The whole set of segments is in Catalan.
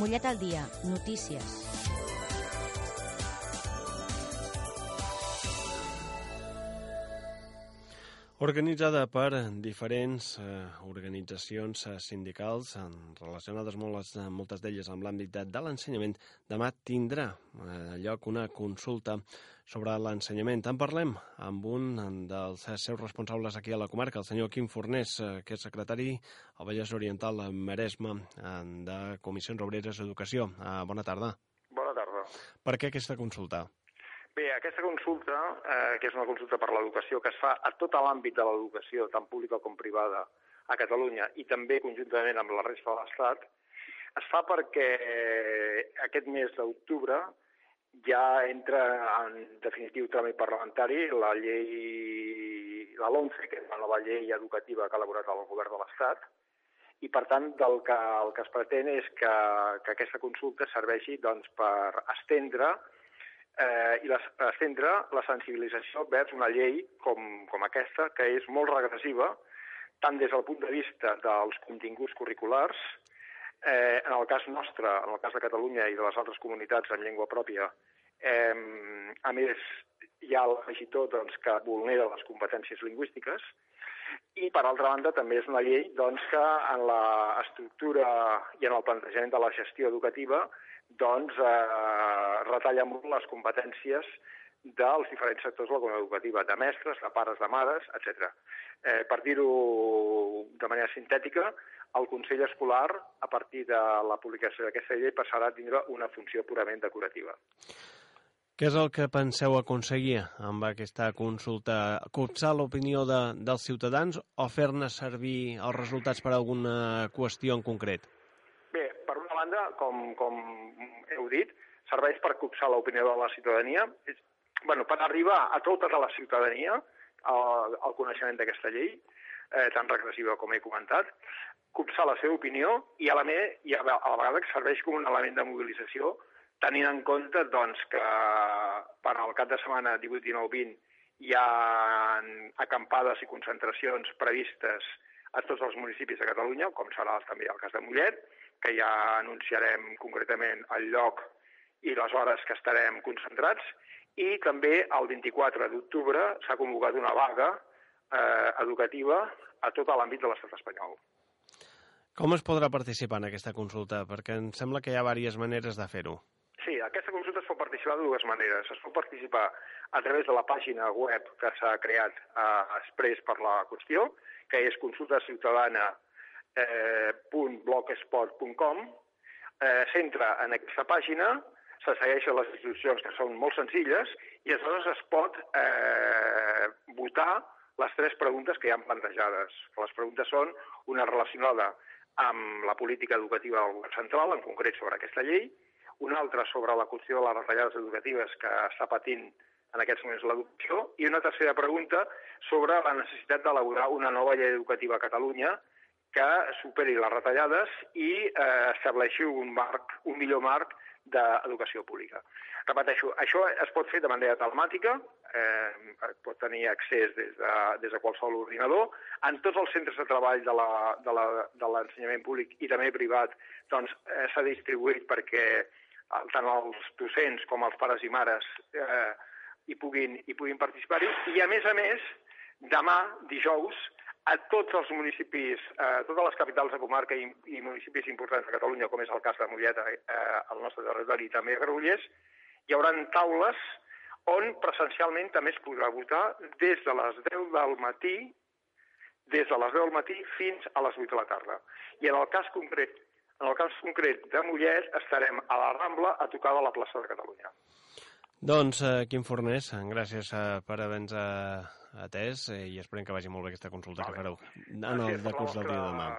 Mollet al dia, notícies. Organitzada per diferents eh, organitzacions eh, sindicals eh, relacionades moltes, moltes d'elles amb l'àmbit de, de l'ensenyament, demà tindrà eh, lloc una consulta sobre l'ensenyament. En parlem amb un dels seus responsables aquí a la comarca, el senyor Quim Fornés, eh, que és secretari al Vallès Oriental Maresme eh, de Comissions Obreres d'Educació. Eh, bona tarda. Bona tarda. Per què aquesta consulta? Bé, aquesta consulta, eh, que és una consulta per l'educació, que es fa a tot l'àmbit de l'educació, tant pública com privada, a Catalunya, i també conjuntament amb la resta de l'Estat, es fa perquè aquest mes d'octubre ja entra en definitiu tràmit parlamentari la llei, la LONCE, que és la nova llei educativa que ha elaborat el govern de l'Estat, i per tant del que, el que es pretén és que, que aquesta consulta serveixi doncs, per estendre eh, i les, estendre la sensibilització vers una llei com, com aquesta, que és molt regressiva, tant des del punt de vista dels continguts curriculars, eh, en el cas nostre, en el cas de Catalunya i de les altres comunitats en llengua pròpia, eh, a més, hi ha l'afegitó doncs, que vulnera les competències lingüístiques, i, per altra banda, també és una llei doncs, que en l'estructura i en el plantejament de la gestió educativa doncs, eh, retalla molt les competències dels diferents sectors de l'economia educativa, de mestres, de pares, de mares, etc. Eh, per dir-ho de manera sintètica, el Consell Escolar, a partir de la publicació d'aquesta llei, passarà a tindre una funció purament decorativa. Què és el que penseu aconseguir amb aquesta consulta? Copsar l'opinió de, dels ciutadans o fer-ne servir els resultats per a alguna qüestió en concret? Bé, per una banda, com, com heu dit, serveix per copsar l'opinió de la ciutadania, és, bueno, per arribar a tota la ciutadania al, coneixement d'aquesta llei, eh, tan regressiva com he comentat, copsar la seva opinió i a la, me, i a la vegada que serveix com un element de mobilització tenint en compte doncs, que per al cap de setmana 18, 19, 20 hi ha acampades i concentracions previstes a tots els municipis de Catalunya, com serà també el cas de Mollet, que ja anunciarem concretament el lloc i les hores que estarem concentrats, i també el 24 d'octubre s'ha convocat una vaga eh, educativa a tot l'àmbit de l'estat espanyol. Com es podrà participar en aquesta consulta? Perquè em sembla que hi ha diverses maneres de fer-ho. Sí, aquesta consulta es pot participar de dues maneres. Es pot participar a través de la pàgina web que s'ha creat eh, express per la qüestió, que és consultasiutadana.blogspot.com. Eh, S'entra en aquesta pàgina, se segueixen les instruccions que són molt senzilles i aleshores es pot eh, votar les tres preguntes que hi han plantejades. Les preguntes són una relacionada amb la política educativa del govern central, en concret sobre aquesta llei, una altra sobre la qüestió de les retallades educatives que està patint en aquests moments l'educació, i una tercera pregunta sobre la necessitat d'elaborar una nova llei educativa a Catalunya que superi les retallades i eh, estableixi un, marc, un millor marc d'educació pública. Repeteixo, això es pot fer de manera telemàtica, eh, pot tenir accés des de, des de qualsevol ordinador. En tots els centres de treball de l'ensenyament públic i també privat doncs, eh, s'ha distribuït perquè tant els docents com els pares i mares eh, hi puguin, hi puguin participar-hi. I, a més a més, demà, dijous, a tots els municipis, a totes les capitals de comarca i, i municipis importants de Catalunya, com és el cas de Mollet, eh, al nostre territori, i també a Granollers, hi haurà taules on presencialment també es podrà votar des de les 10 del matí des de les 10 del matí fins a les 8 de la tarda. I en el cas concret en el cas concret de Mollet estarem a la Rambla a tocar de la plaça de Catalunya. Doncs, eh, Quim Fornés, gràcies eh, per haver-nos eh, atès eh, i esperem que vagi molt bé aquesta consulta vale. que fareu en el decurs del dia de demà.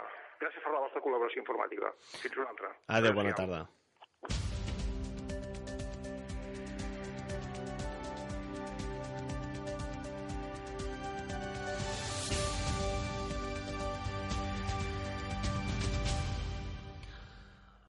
Gràcies per la vostra col·laboració informativa. Fins una altra. Adéu, bona tarda.